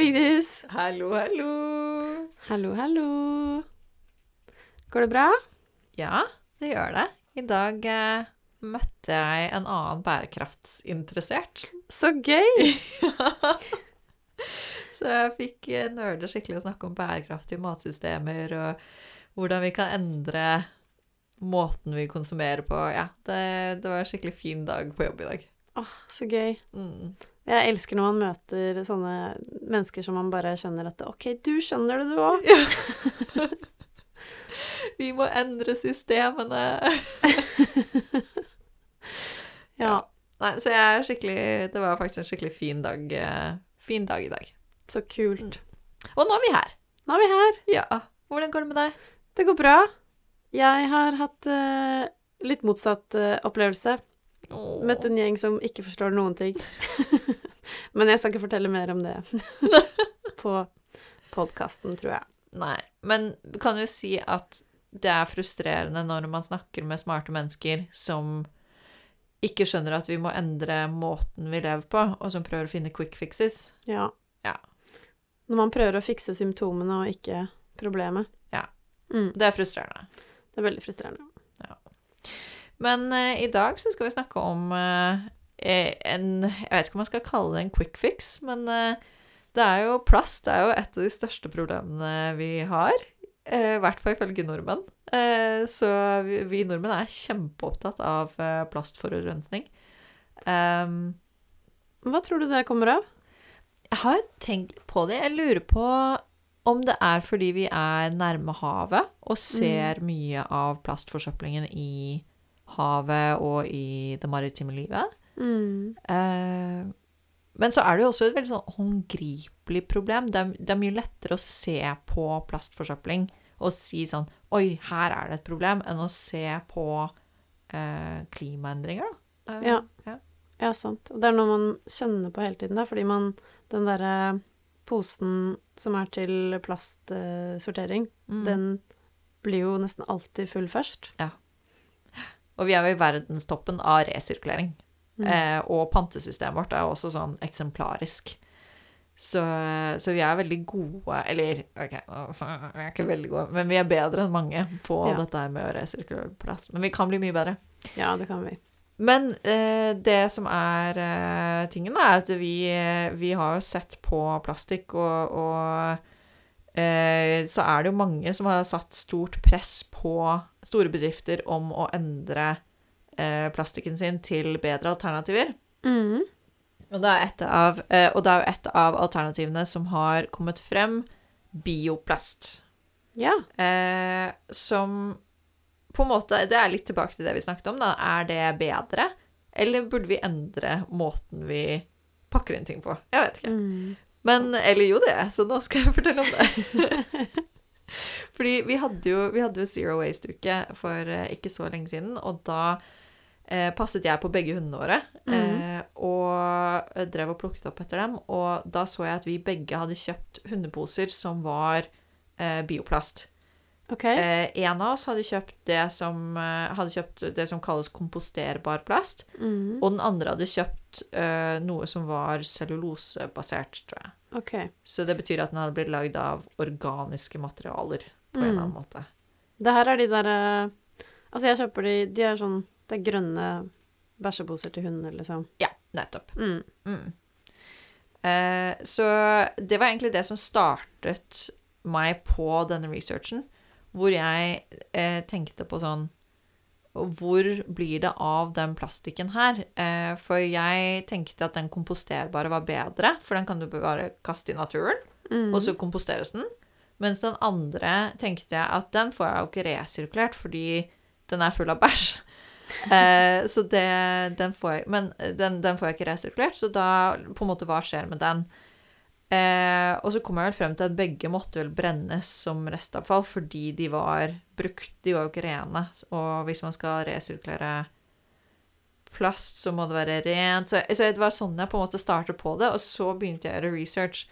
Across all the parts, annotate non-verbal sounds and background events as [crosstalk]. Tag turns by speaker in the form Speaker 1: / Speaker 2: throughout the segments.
Speaker 1: Vigdis.
Speaker 2: Hallo, hallo.
Speaker 1: Hallo, hallo. Går det bra?
Speaker 2: Ja, det gjør det. I dag eh, møtte jeg en annen bærekraftsinteressert.
Speaker 1: Så gøy! [laughs]
Speaker 2: Så jeg fikk eh, nerde skikkelig å snakke om bærekraftige matsystemer og hvordan vi kan endre måten vi konsumerer på. Ja, det, det var en skikkelig fin dag på jobb i dag.
Speaker 1: Åh, så gøy.
Speaker 2: Mm.
Speaker 1: Jeg elsker når man møter sånne mennesker som man bare skjønner at OK, du skjønner det, du [laughs] òg.
Speaker 2: Vi må endre systemene. [laughs]
Speaker 1: Ja,
Speaker 2: Nei, så jeg er skikkelig Det var faktisk en skikkelig fin dag, eh, fin dag i dag.
Speaker 1: så kult.
Speaker 2: Og nå er vi her.
Speaker 1: Nå er vi her.
Speaker 2: Ja. Hvordan går det med deg?
Speaker 1: Det går bra. Jeg har hatt uh, litt motsatt uh, opplevelse.
Speaker 2: Åh.
Speaker 1: Møtt en gjeng som ikke forstår noen ting. [laughs] Men jeg skal ikke fortelle mer om det [laughs] på podkasten, tror jeg.
Speaker 2: Nei, men kan jo si at det er frustrerende når man snakker med smarte mennesker som ikke skjønner at vi må endre måten vi lever på, og som prøver å finne quick fixes.
Speaker 1: Ja.
Speaker 2: Ja.
Speaker 1: Når man prøver å fikse symptomene og ikke problemet.
Speaker 2: Ja.
Speaker 1: Mm,
Speaker 2: Det er frustrerende.
Speaker 1: det er veldig frustrerende.
Speaker 2: Men eh, i dag så skal vi snakke om eh, en Jeg vet ikke om man skal kalle det en quick fix, men eh, det er jo plast det er jo et av de største problemene vi har. eh, I hvert fall ifølge nordmenn. Eh, så vi, vi nordmenn er kjempeopptatt av eh, plastforurensning. Um,
Speaker 1: Hva tror du det kommer av?
Speaker 2: jeg har tenkt på det. Jeg lurer på om det er fordi vi er nærme havet og ser mye av plastforsøplingen i havet og i det maritime livet.
Speaker 1: Mm.
Speaker 2: Eh, men så er det jo også et veldig sånn håndgripelig problem. Det er, det er mye lettere å se på plastforsøpling og si sånn Oi, her er det et problem, enn å se på eh, klimaendringer, da. Eh,
Speaker 1: Ja.
Speaker 2: ja.
Speaker 1: Ja, sant. Og det er noe man kjenner på hele tiden, da, fordi man Den derre posen som er til plastsortering,
Speaker 2: Mm.
Speaker 1: den blir jo nesten alltid full først.
Speaker 2: Og vi er jo i verdenstoppen av resirkulering.
Speaker 1: Mm.
Speaker 2: Eh, og pantesystemet vårt er også sånn eksemplarisk. Så, så vi er veldig gode Eller OK, vi er ikke veldig gode, men vi er bedre enn mange på
Speaker 1: Ja.
Speaker 2: dette her med å resirkulere plast. Men vi kan bli mye bedre.
Speaker 1: Ja, det kan vi.
Speaker 2: Men eh, det som er eh, tingen, er at vi, eh, vi har jo sett på plastikk, og, og så er det jo mange som har satt stort press på store bedrifter om å endre eh, plastikken sin til bedre alternativer.
Speaker 1: Mm.
Speaker 2: Og det er av, eh, og det er jo et av alternativene som har kommet frem, bioplast.
Speaker 1: Ja.
Speaker 2: Eh, som på en måte Det er litt tilbake til det vi snakket om. da. Er det bedre? Eller burde vi endre måten vi pakker inn ting på? Jeg vet ikke.
Speaker 1: Mm.
Speaker 2: Men Eller jo, det. Så nå skal jeg fortelle om det. [laughs] Fordi vi hadde jo, vi hadde jo Zero Waste-uke for eh, ikke så lenge siden, og da eh, passet jeg på begge hundene våre. Eh, og drev og plukket opp etter dem, og da så jeg at vi begge hadde kjøpt hundeposer som var eh, bioplast.
Speaker 1: Okay.
Speaker 2: Eh, en av oss hadde kjøpt det som, hadde kjøpt det som kalles komposterbar plast,
Speaker 1: Mm.
Speaker 2: og den andre hadde kjøpt eh, noe som var cellulosebasert, tror jeg.
Speaker 1: Okay.
Speaker 2: Så det betyr at den hadde blitt lagd av organiske materialer på en eller
Speaker 1: Mm.
Speaker 2: annen måte.
Speaker 1: Det her er de derre Altså, jeg kjøper de De er sånn Det er grønne bæsjeposer til hunder, liksom.
Speaker 2: Ja, nettopp.
Speaker 1: Mm.
Speaker 2: Mm. Uh, så det var egentlig det som startet meg på denne researchen, hvor jeg eh, tenkte på sånn Hvor blir det av den plastikken her? Eh, for jeg tenkte at den komposterbare var bedre, for den kan du bare kaste i naturen,
Speaker 1: Mm.
Speaker 2: og så komposteres den. Mens den andre tenkte jeg at den får jeg jo ikke resirkulert, fordi den er full av bæsj. [laughs] Eh, så det, den får jeg Men den, den får jeg ikke resirkulert, så da på en måte Hva skjer med den? Eh, og så kom jeg vel frem til at begge måtte vel brennes som restavfall fordi de var brukt. De var jo ikke rene. Og hvis man skal resirkulere plast, så må det være rent. Så, så det var sånn jeg på en måte startet på det, og så begynte jeg å gjøre research.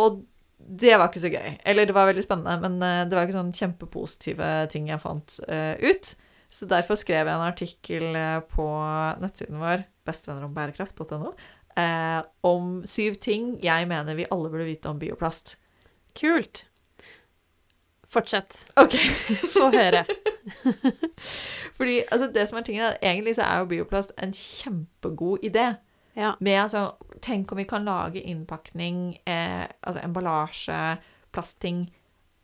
Speaker 2: Og det var ikke så gøy. Eller det var veldig spennende, men eh, det var ikke sånn kjempepositive ting jeg fant uh, ut. Så derfor skrev jeg en artikkel uh, på nettsiden vår, bestevennerombærekraft.no, eh, om syv ting jeg mener vi alle burde vite om bioplast.
Speaker 1: Kult. Fortsett.
Speaker 2: Ok. [laughs]
Speaker 1: Få høre. [laughs]
Speaker 2: Fordi altså, det som er tingen er, Egentlig så er jo bioplast en kjempegod idé.
Speaker 1: Ja.
Speaker 2: Med altså Tenk om vi kan lage innpakning, eh, altså emballasje, plastting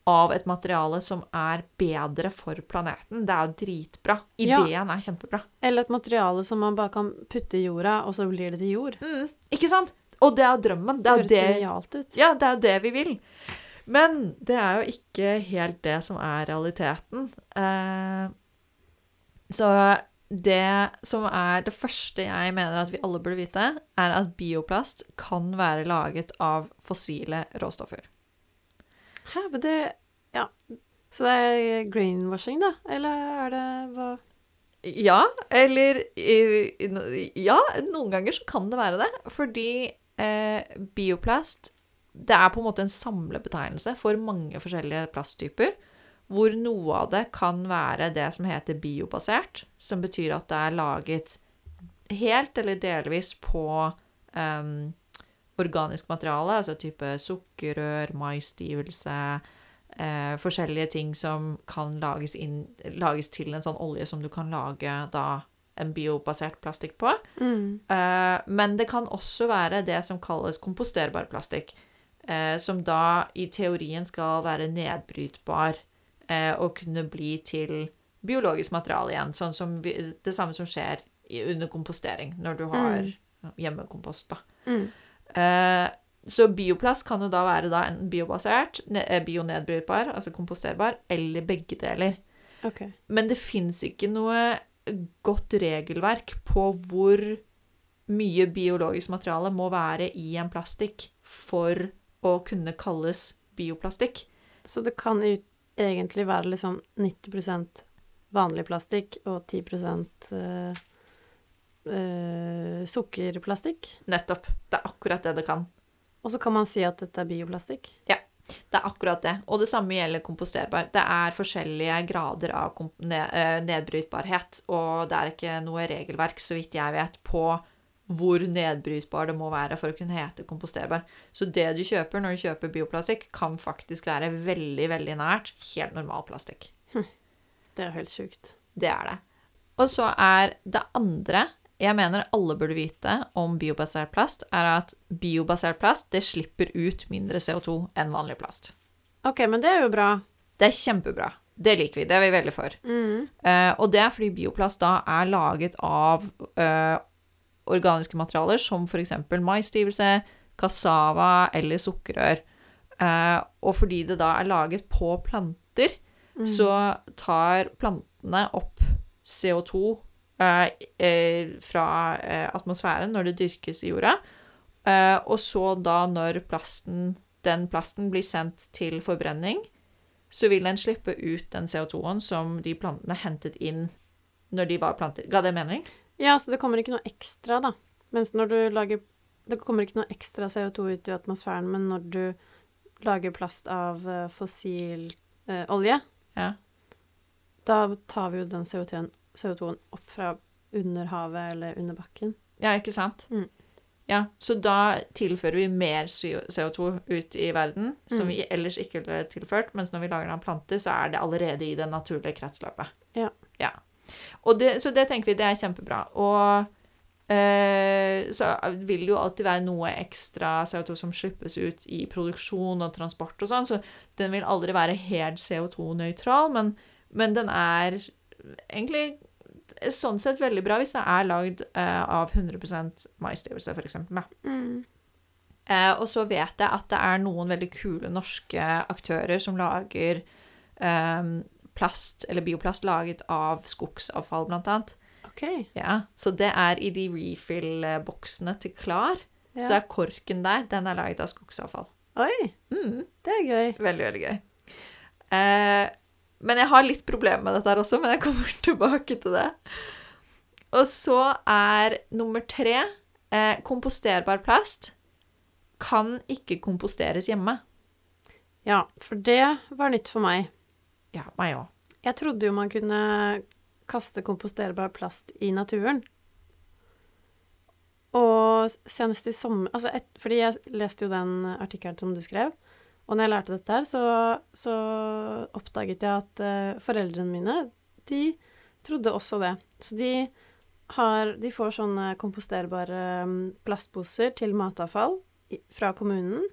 Speaker 2: av et materiale som er bedre for planeten. Det er jo dritbra.
Speaker 1: Ja.
Speaker 2: Ideen er kjempebra.
Speaker 1: Eller et materiale som man bare kan putte i jorda, og så blir det til jord.
Speaker 2: Mm, ikke sant? Og det er drømmen. Det
Speaker 1: Det
Speaker 2: er
Speaker 1: høres genialt ut.
Speaker 2: ja, det er det vi vil. Men det er jo ikke helt det som er realiteten. Eh, så det som er det første jeg mener at vi alle burde vite, er at bioplast kan være laget av fossile råstoffer.
Speaker 1: Hæ, men det Ja. Så det er greenwashing, da? Eller er det hva
Speaker 2: Ja, eller Ja, noen ganger så kan det være det. Fordi eh, bioplast det er på en måte en samlebetegnelse for mange forskjellige plasttyper. Hvor noe av det kan være det som heter biobasert, som betyr at det er laget helt eller delvis på em, organisk materiale, altså type sukkerrør, maisstivelse, eh, forskjellige ting som kan lages, inn, lages til en sånn olje som du kan lage da en biobasert plastikk på.
Speaker 1: mm.
Speaker 2: Eh, men det kan også være det som kalles komposterbar plastikk, eh, som da i teorien skal være nedbrytbar eh, og kunne bli til biologisk materiale igjen, sånn som vi, det samme som skjer i, under kompostering, når du har
Speaker 1: Mm.
Speaker 2: hjemmekompost. da.
Speaker 1: Mm.
Speaker 2: Eh, så bioplast kan jo da være da enten biobasert, eh, bionedbrytbar, altså komposterbar, eller begge deler.
Speaker 1: Okay.
Speaker 2: Men det fins ikke noe godt regelverk på hvor mye biologisk materiale må være i en plastikk for å kunne kalles bioplastikk.
Speaker 1: Så det kan egentlig være liksom 90% vanlig plastikk og 10 eh, sukkerplastikk.
Speaker 2: Nettopp. Det er akkurat det det kan.
Speaker 1: Og så kan man si at dette er bioplastikk. Ja.
Speaker 2: Det er akkurat det. Og det samme gjelder komposterbar. Det er forskjellige grader av eh, nedbrytbarhet, og det er ikke noe regelverk, så vidt jeg vet, på hvor nedbrytbar det må være for å kunne hete komposterbar. Så det du kjøper når du kjøper bioplastikk, kan faktisk være veldig, veldig nært helt normal plastikk.
Speaker 1: Det er helt sjukt.
Speaker 2: Det er det. Og så er det andre jeg mener alle burde vite om biobasert plast, er at biobasert plast det slipper ut mindre CO2 enn vanlig plast.
Speaker 1: OK, men det er jo bra.
Speaker 2: Det er kjempebra. Det liker vi. Det er vi veldig for.
Speaker 1: Mm.
Speaker 2: Uh, og det er fordi bioplast da er laget av uh, organiske materialer som f.eks. maisstivelse, cassava eller sukkerrør. Uh, og fordi det da er laget på planter,
Speaker 1: Mm.
Speaker 2: så tar plantene opp CO2 eh, eh, fra eh, atmosfæren når det dyrkes i jorda. Eh, og så da når plasten, den plasten blir sendt til forbrenning, så vil den slippe ut den CO2-en som de plantene hentet inn når de var planter. Ga det mening?
Speaker 1: Ja, så det kommer ikke noe ekstra, da. Mens når du lager Det kommer ikke noe ekstra CO2 ut i atmosfæren, men når du lager plast av eh, fossil eh, olje,
Speaker 2: Ja.
Speaker 1: da tar vi jo den CO2-en CO2 opp fra under havet eller under bakken.
Speaker 2: Ja, ikke sant?
Speaker 1: Mm.
Speaker 2: Ja, så da tilfører vi mer CO2 ut i verden, som
Speaker 1: Mm.
Speaker 2: vi ellers ikke ville tilført, mens når vi lager det av planter, så er det allerede i det naturlige kretsløpet.
Speaker 1: Ja.
Speaker 2: Ja. Det, så det tenker vi, det er kjempebra. Og eh, så vil det jo alltid være noe ekstra CO2 som slippes ut i produksjon og transport og sånn, så den vil aldri være helt CO2-nøytral, men, men den er egentlig sånn sett veldig bra hvis det er lagd uh, av 100% maisstivelse, for eksempel.
Speaker 1: Mm.
Speaker 2: Uh, og så vet jeg at det er noen veldig kule norske aktører som lager um, plast, eller bioplast laget av skogsavfall, blant annet.
Speaker 1: Okay.
Speaker 2: Ja, Så det er i de refill-boksene til Klar. Så er korken der, den er laget av skogsavfall.
Speaker 1: Oi,
Speaker 2: Mm,
Speaker 1: det er gøy.
Speaker 2: veldig, veldig gøy. Eh, men jeg har litt problemer med dette her også, men jeg kommer [laughs] tilbake til det. Og så er nummer tre eh, komposterbar plast kan ikke komposteres hjemme.
Speaker 1: Ja, for det var nytt for meg.
Speaker 2: Ja, meg òg.
Speaker 1: Jeg trodde jo man kunne kaste komposterbar plast i naturen. Og senest i sommer altså et, Fordi jeg leste jo den artikkelen som du skrev. Og når jeg lærte dette her, så, så oppdaget jeg at uh, foreldrene mine, de trodde også det. Så de har De får sånne komposterbare mm, plastposer til matavfall fra kommunen.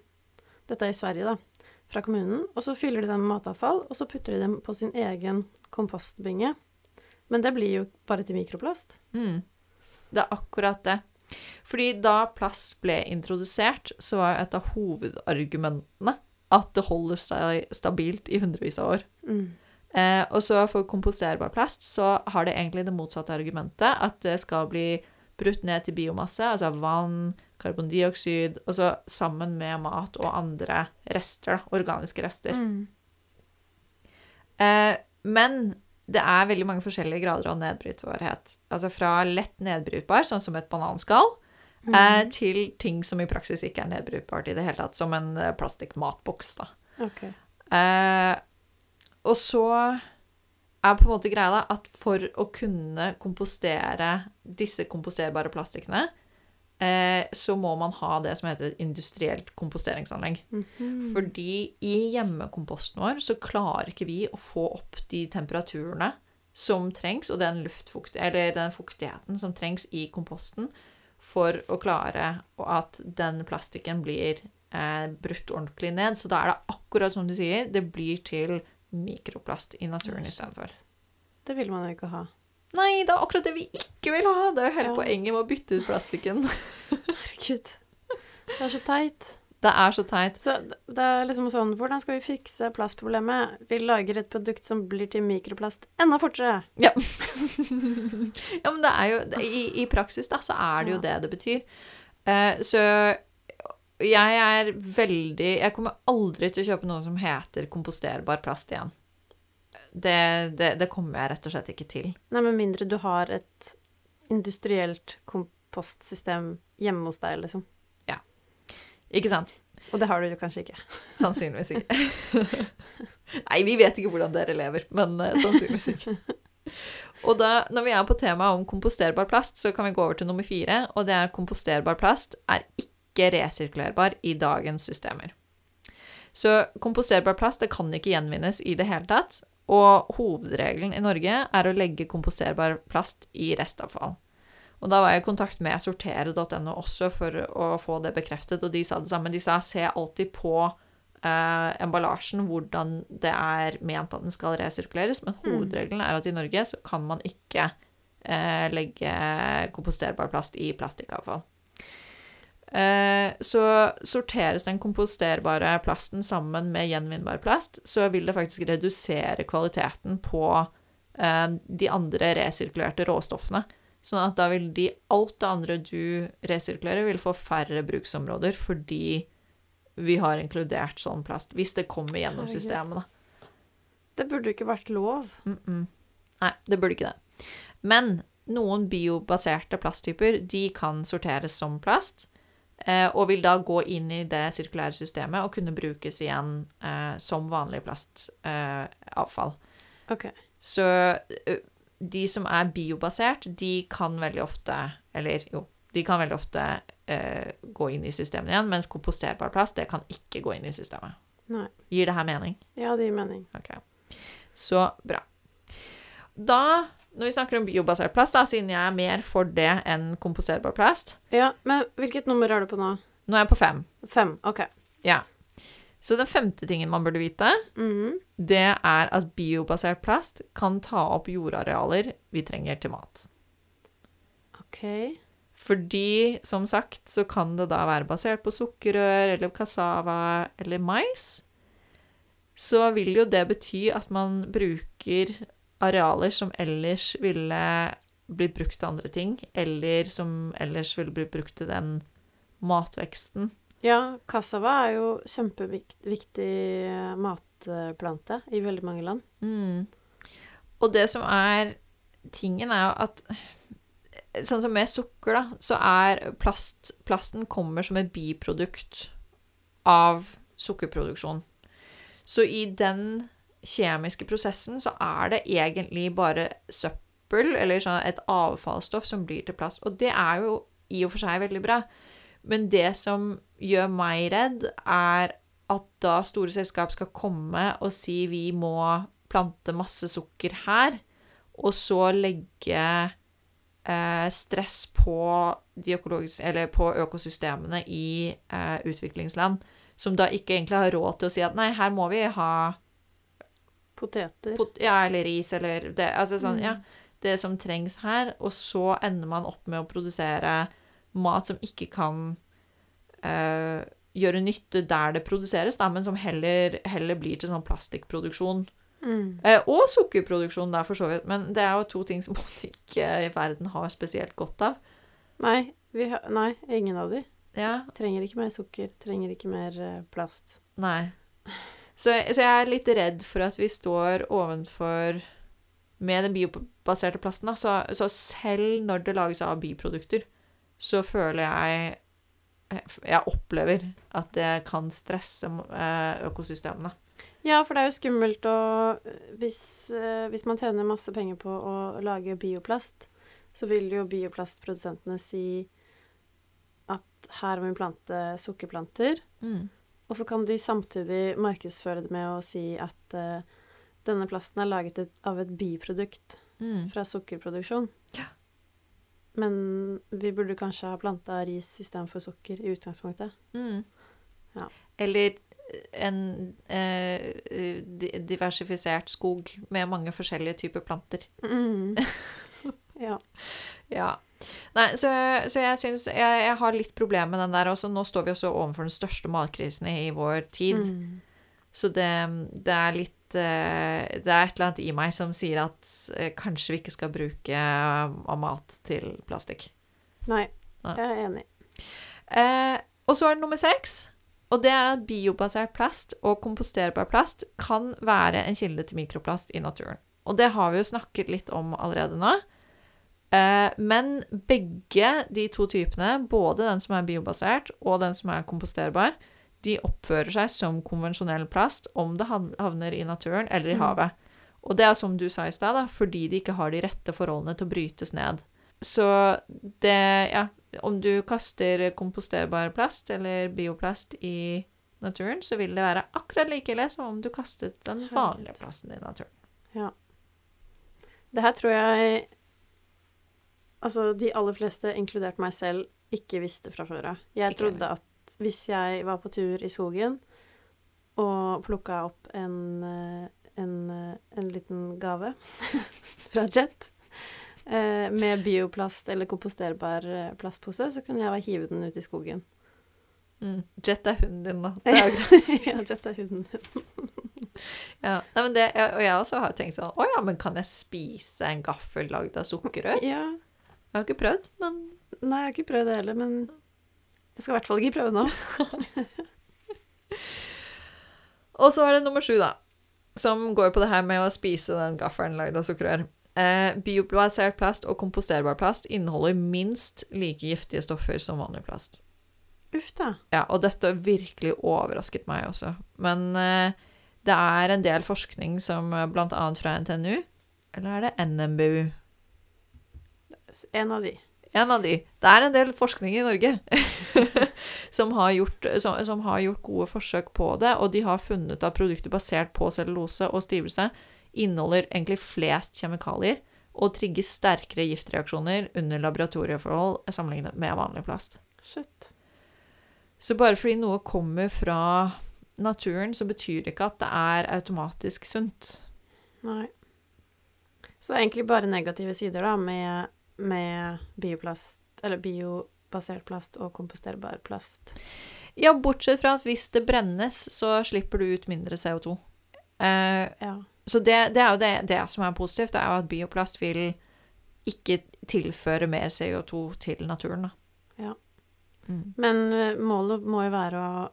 Speaker 1: Dette er i Sverige, da. Fra kommunen. Og så fyller de dem med matavfall, og så putter de dem på sin egen kompostbinge. Men det blir jo bare til mikroplast.
Speaker 2: Mm. Det er akkurat det. Fordi da plast ble introdusert, så var jo et av hovedargumentene at det holder seg stabilt i hundrevis av år.
Speaker 1: Mm.
Speaker 2: Eh, og så for komposterbar plast så har det egentlig det motsatte argumentet, at det skal bli brutt ned til biomasse, altså vann, karbondioksid, og så sammen med mat og andre rester, organiske rester.
Speaker 1: Mm.
Speaker 2: Eh, men det er veldig mange forskjellige grader av nedbrytbarhet. Altså fra lett nedbrytbar, sånn som et bananskall,
Speaker 1: Mm.
Speaker 2: eh, til ting som i praksis ikke er nedbrytbart i det hele tatt, som en eh, plastikkmatboks, da.
Speaker 1: Okay.
Speaker 2: Eh, og så er på en måte greia da, at for å kunne kompostere disse komposterbare plastikkene, eh, så må man ha det som heter et industrielt komposteringsanlegg.
Speaker 1: Mhm.
Speaker 2: Fordi i hjemmekomposten vår så klarer ikke vi å få opp de temperaturene som trengs, og den, luftfukt, eller den fuktigheten som trengs i komposten for å klare at den plastikken blir eh, brutt ordentlig ned. Så da er det akkurat som du sier, det blir til mikroplast i naturen istedenfor.
Speaker 1: Det vil man jo ikke ha.
Speaker 2: Nei, det er akkurat det vi ikke vil ha! Det er jo hele
Speaker 1: Ja.
Speaker 2: poenget med å bytte ut plastikken. [laughs]
Speaker 1: Herregud. Det er så teit.
Speaker 2: Det er så teit.
Speaker 1: Så det er liksom sånn Hvordan skal vi fikse plastproblemet? Vi lager et produkt som blir til mikroplast enda fortere.
Speaker 2: Ja, [laughs] ja, men det er jo i, I praksis, da, så er det jo det det betyr. Uh, så jeg er veldig Jeg kommer aldri til å kjøpe noe som heter komposterbar plast igjen. Det, det, det kommer jeg rett og slett ikke til.
Speaker 1: Nei, med mindre du har et industrielt kompostsystem hjemme hos deg, liksom.
Speaker 2: Ikke sant?
Speaker 1: Og det har du jo kanskje ikke. [laughs]
Speaker 2: Sannsynligvis ikke. [laughs] Nei, vi vet ikke hvordan dere lever, men uh, sannsynligvis ikke. [laughs] Og da, når vi er på temaet om komposterbar plast, så kan vi gå over til nummer fire, og det er komposterbar plast er ikke resirkulerbar i dagens systemer. Så komposterbar plast det kan ikke gjenvinnes i det hele tatt, og hovedregelen i Norge er å legge komposterbar plast i restavfall. Og da var jeg i kontakt med sortere.no også for å få det bekreftet, og de sa det samme. De sa se alltid på eh, emballasjen hvordan det er ment at den skal resirkuleres, men hovedregelen er at i Norge så kan man ikke eh, legge komposterbar plast i plastikkavfall. Eh, så sorteres den komposterbare plasten sammen med gjenvinnbar plast, så vil det faktisk redusere kvaliteten på eh, de andre resirkulerte råstoffene. Sånn at da vil de, alt det andre du resirkulerer, vil få færre bruksområder fordi vi har inkludert sånn plast. Hvis det kommer gjennom systemet, da.
Speaker 1: Det burde jo ikke vært lov.
Speaker 2: Mm -mm. Nei, det burde ikke det. Men noen biobaserte plasttyper de kan sorteres som plast, eh, og vil da gå inn i det sirkulære systemet og kunne brukes igjen eh, som vanlig plastavfall. Eh, avfall. Så ø, de som er biobasert, de kan veldig ofte Eller jo, de kan veldig ofte uh, gå inn i systemet igjen, mens komposterbar plast, det kan ikke gå inn i systemet.
Speaker 1: Nei.
Speaker 2: Gir det her mening?
Speaker 1: Ja, det gir mening.
Speaker 2: Ok. Så bra. Da, når vi snakker om biobasert plast, da, siden jeg er mer for det enn komposterbar plast
Speaker 1: Ja, men hvilket nummer er du på nå?
Speaker 2: Nå er jeg på fem.
Speaker 1: Fem. Ok.
Speaker 2: Ja. Så den femte tingen man burde vite,
Speaker 1: mm.
Speaker 2: det er at biobasert plast kan ta opp jordarealer vi trenger til mat.
Speaker 1: Ok.
Speaker 2: Fordi, som sagt, så kan det da være basert på sukkerrør eller cassava eller mais. Så vil jo det bety at man bruker arealer som ellers ville blitt brukt til andre ting, eller som ellers ville blitt brukt til den matveksten.
Speaker 1: Ja, cassava er jo kjempeviktig matplante i veldig mange land.
Speaker 2: Mm. Og det som er tingen, er jo at Sånn som med sukker, da, så er plast Plasten kommer som et biprodukt av sukkerproduksjon. Så i den kjemiske prosessen så er det egentlig bare søppel, eller sånn et avfallsstoff, som blir til plast. Og det er jo i og for seg veldig bra. Men det som gjør meg redd, er at da store selskap skal komme og si vi må plante masse sukker her, og så legge eh, stress på, de eller på økosystemene i eh, utviklingsland, som da ikke egentlig har råd til å si at nei, her må vi ha
Speaker 1: Poteter.
Speaker 2: pot ja, eller ris, eller det Altså sånn,
Speaker 1: Mm.
Speaker 2: ja. Det som trengs her, og så ender man opp med å produsere mat som ikke kan eh, gjøre nytte der det produseres, da, men som heller, heller blir til sånn plastikkproduksjon.
Speaker 1: Mm.
Speaker 2: Eh, og sukkerproduksjon, der, for så vidt. Men det er jo to ting som [laughs] ikke i verden har spesielt godt av.
Speaker 1: Nei, vi har, nei, ingen av de.
Speaker 2: Ja,
Speaker 1: Trenger ikke mer sukker, trenger ikke mer eh, plast.
Speaker 2: nei. Så, så jeg er litt redd for at vi står ovenfor Med den biobaserte plasten, da, så, så selv når det lages av biprodukter, så føler jeg Jeg opplever at det kan stresse eh, økosystemene.
Speaker 1: Ja, for det er jo skummelt å hvis, eh, hvis man tjener masse penger på å lage bioplast, så vil jo bioplastprodusentene si at her må vi plante sukkerplanter.
Speaker 2: Mm.
Speaker 1: Og så kan de samtidig markedsføre det med å si at uh, denne plasten er laget av et biprodukt
Speaker 2: Mm.
Speaker 1: fra sukkerproduksjon.
Speaker 2: Ja.
Speaker 1: Men vi burde kanskje ha planta ris istedenfor sukker i utgangspunktet.
Speaker 2: Mm.
Speaker 1: Ja.
Speaker 2: Eller en eh, diversifisert skog med mange forskjellige typer planter.
Speaker 1: Mm. ja. [laughs]
Speaker 2: Ja. Nei, så, så jeg syns jeg, jeg har litt problemer med den der også. Nå står vi også overfor den største matkrisen i vår tid.
Speaker 1: Mm.
Speaker 2: Så det, det er litt eh, Det er et eller annet i meg som sier at eh, kanskje vi ikke skal bruke eh, mat til plastikk.
Speaker 1: Nei,
Speaker 2: Nei.
Speaker 1: jeg er enig.
Speaker 2: Eh, og så er det nummer seks. Og det er at biobasert plast og komposterbar plast kan være en kilde til mikroplast i naturen. Og det har vi jo snakket litt om allerede nå. Eh, men begge de to typene, både den som er biobasert og den som er komposterbar, de oppfører seg som konvensjonell plast om det havner i naturen eller i
Speaker 1: Mm.
Speaker 2: havet. Og det er som du sa i stad, fordi de ikke har de rette forholdene til å brytes ned. Så det Ja, om du kaster komposterbar plast eller bioplast i naturen, så vil det være akkurat like ille som om du kastet den vanlige plasten i naturen. Ja.
Speaker 1: Det her tror jeg Altså, de aller fleste, inkludert meg selv, ikke visste fra før av. Jeg
Speaker 2: Ikke
Speaker 1: trodde at hvis jeg var på tur i skogen og plukka opp en, eh, en, eh, en liten gave [laughs] fra Jet eh, med bioplast eller komposterbar plastpose, så kunne jeg bare hive den ut i skogen.
Speaker 2: Mm. Jet er hunden din, da. [laughs] Det er jo greit.
Speaker 1: ja, Jet er hunden din. [laughs]
Speaker 2: Ja. Nei, men det, og jeg også har tenkt sånn Å ja, men kan jeg spise en gaffel lagd av sukkerrør?
Speaker 1: Ja.
Speaker 2: Jeg har ikke prøvd, men
Speaker 1: Nei, jeg har ikke prøvd det heller, men jeg skal i hvert fall ikke prøve nå. [laughs]
Speaker 2: Og så er det nummer sju, da. Som går på det her med å spise den gaffelen lagd av sukkerrør. Eh, biobasert plast og komposterbar plast inneholder minst like giftige stoffer som vanlig plast.
Speaker 1: Uff da.
Speaker 2: Ja, og dette virkelig overrasket meg også. Men eh, det er en del forskning som bl.a. blant annet fra NTNU, eller er det NMBU?
Speaker 1: En av de.
Speaker 2: En av de. Det er en del forskning i Norge [laughs] som, har gjort, som, som har gjort gode forsøk på det, og de har funnet at produkter basert på cellulose og stivelse inneholder egentlig flest kjemikalier og trigger sterkere giftreaksjoner under laboratorieforhold sammenlignet med vanlig plast.
Speaker 1: Shit.
Speaker 2: Så bare fordi noe kommer fra naturen, så betyr det ikke at det er automatisk sunt.
Speaker 1: Nei. Så det er egentlig bare negative sider da, med, med bioplast, eller biobasert plast og komposterbar plast.
Speaker 2: Ja, bortsett fra at hvis det brennes, så slipper du ut mindre CO2. Eh,
Speaker 1: Ja.
Speaker 2: Så det, det er jo det, det som er positivt, det er jo at bioplast vil ikke tilføre mer CO2 til naturen, da.
Speaker 1: Ja.
Speaker 2: Mm.
Speaker 1: Men eh, målet må jo være å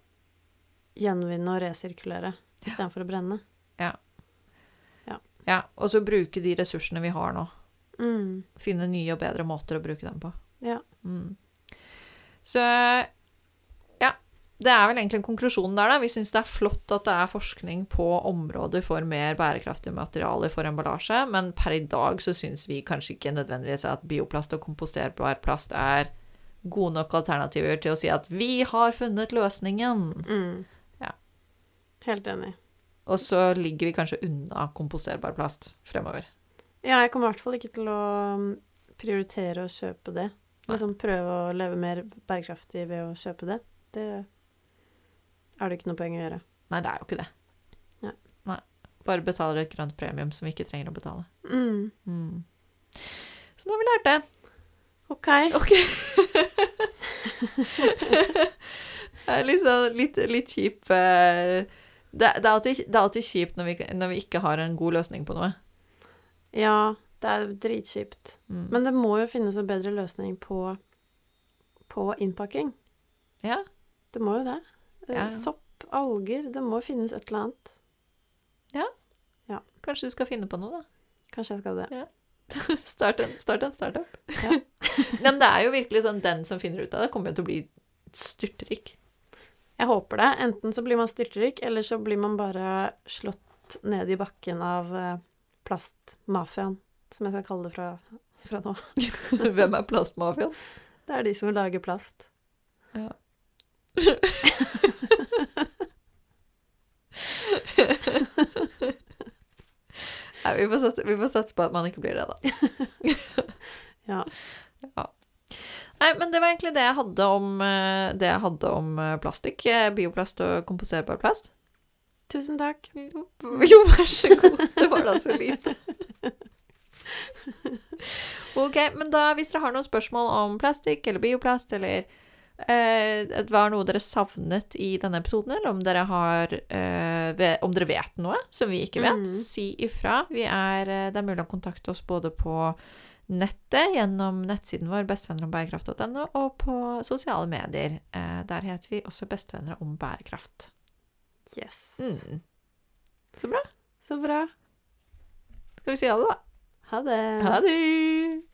Speaker 1: gjenvinne og resirkulere istedenfor å brenne.
Speaker 2: Ja, og så bruke de ressursene vi har nå.
Speaker 1: Mm.
Speaker 2: Finne nye og bedre måter å bruke dem på.
Speaker 1: Ja.
Speaker 2: Mm. Så ja. Det er vel egentlig konklusjonen der, da. Vi syns det er flott at det er forskning på områder for mer bærekraftige materialer for emballasje, men per i dag så syns vi kanskje ikke nødvendigvis at bioplast og komposterbar plast er gode nok alternativer til å si at 'vi har funnet løsningen'.
Speaker 1: Mm.
Speaker 2: Ja.
Speaker 1: Helt enig.
Speaker 2: Og så ligger vi kanskje unna komposterbar plast fremover.
Speaker 1: Ja, jeg kommer i hvert fall ikke til å mm, prioritere å kjøpe det. Liksom prøve å leve mer bærekraftig ved å kjøpe det. Det er det ikke noe poeng å gjøre.
Speaker 2: Nei, det er jo ikke det.
Speaker 1: Nei.
Speaker 2: Nei. Bare betaler et grønt premium som vi ikke trenger å betale.
Speaker 1: Mm.
Speaker 2: Mm. Så nå har vi lært det.
Speaker 1: OK.
Speaker 2: Ok. [laughs] det er sånn litt, litt kjip eh, det, det, er alltid, det er alltid kjipt når vi, når vi ikke har en god løsning på noe.
Speaker 1: Ja, det er dritkjipt.
Speaker 2: Mm.
Speaker 1: Men det må jo finnes en bedre løsning på, på innpakking.
Speaker 2: ja,
Speaker 1: Det må jo det. Eh,
Speaker 2: Ja, ja.
Speaker 1: Sopp, alger, det må finnes et eller annet. Ja.
Speaker 2: kanskje du skal finne på noe, da.
Speaker 1: Kanskje jeg skal det. [laughs]
Speaker 2: Start en, start en startup.
Speaker 1: Ja. [laughs]
Speaker 2: Men det er jo virkelig sånn den som finner ut av det, kommer jo til å bli styrtrik.
Speaker 1: Jeg håper det. Enten så blir man styrtrik, eller så blir man bare slått ned i bakken av eh, plastmafiaen, som jeg skal kalle det fra, fra nå. [laughs]
Speaker 2: Hvem er plastmafiaen?
Speaker 1: Det er de som lager plast.
Speaker 2: Ja. [laughs] Nei, vi får, satse, vi får satse på at man ikke blir det, da. [laughs]
Speaker 1: Ja.
Speaker 2: Nei, men det var egentlig det jeg hadde om, eh, det jeg hadde om eh, plastikk. eh, Bioplast og komposerbar plast.
Speaker 1: Tusen takk.
Speaker 2: Jo, vær så god. Det var da så lite. Ok, men da hvis dere har noen spørsmål om plastikk eller bioplast, eller eh, var noe dere savnet i denne episoden, eller om dere har eh, Om dere vet noe som vi ikke vet,
Speaker 1: mm.
Speaker 2: si ifra. Vi er, eh, det er mulig å kontakte oss både på nettet gjennom nettsiden vår bestevennerombærekraft.no, og på sosiale medier. Eh, der heter vi også Bestevenner om bærekraft.
Speaker 1: Yes.
Speaker 2: Mm. Så bra.
Speaker 1: Så bra.
Speaker 2: Skal vi si ha det, da?
Speaker 1: Ha det.
Speaker 2: Ha det!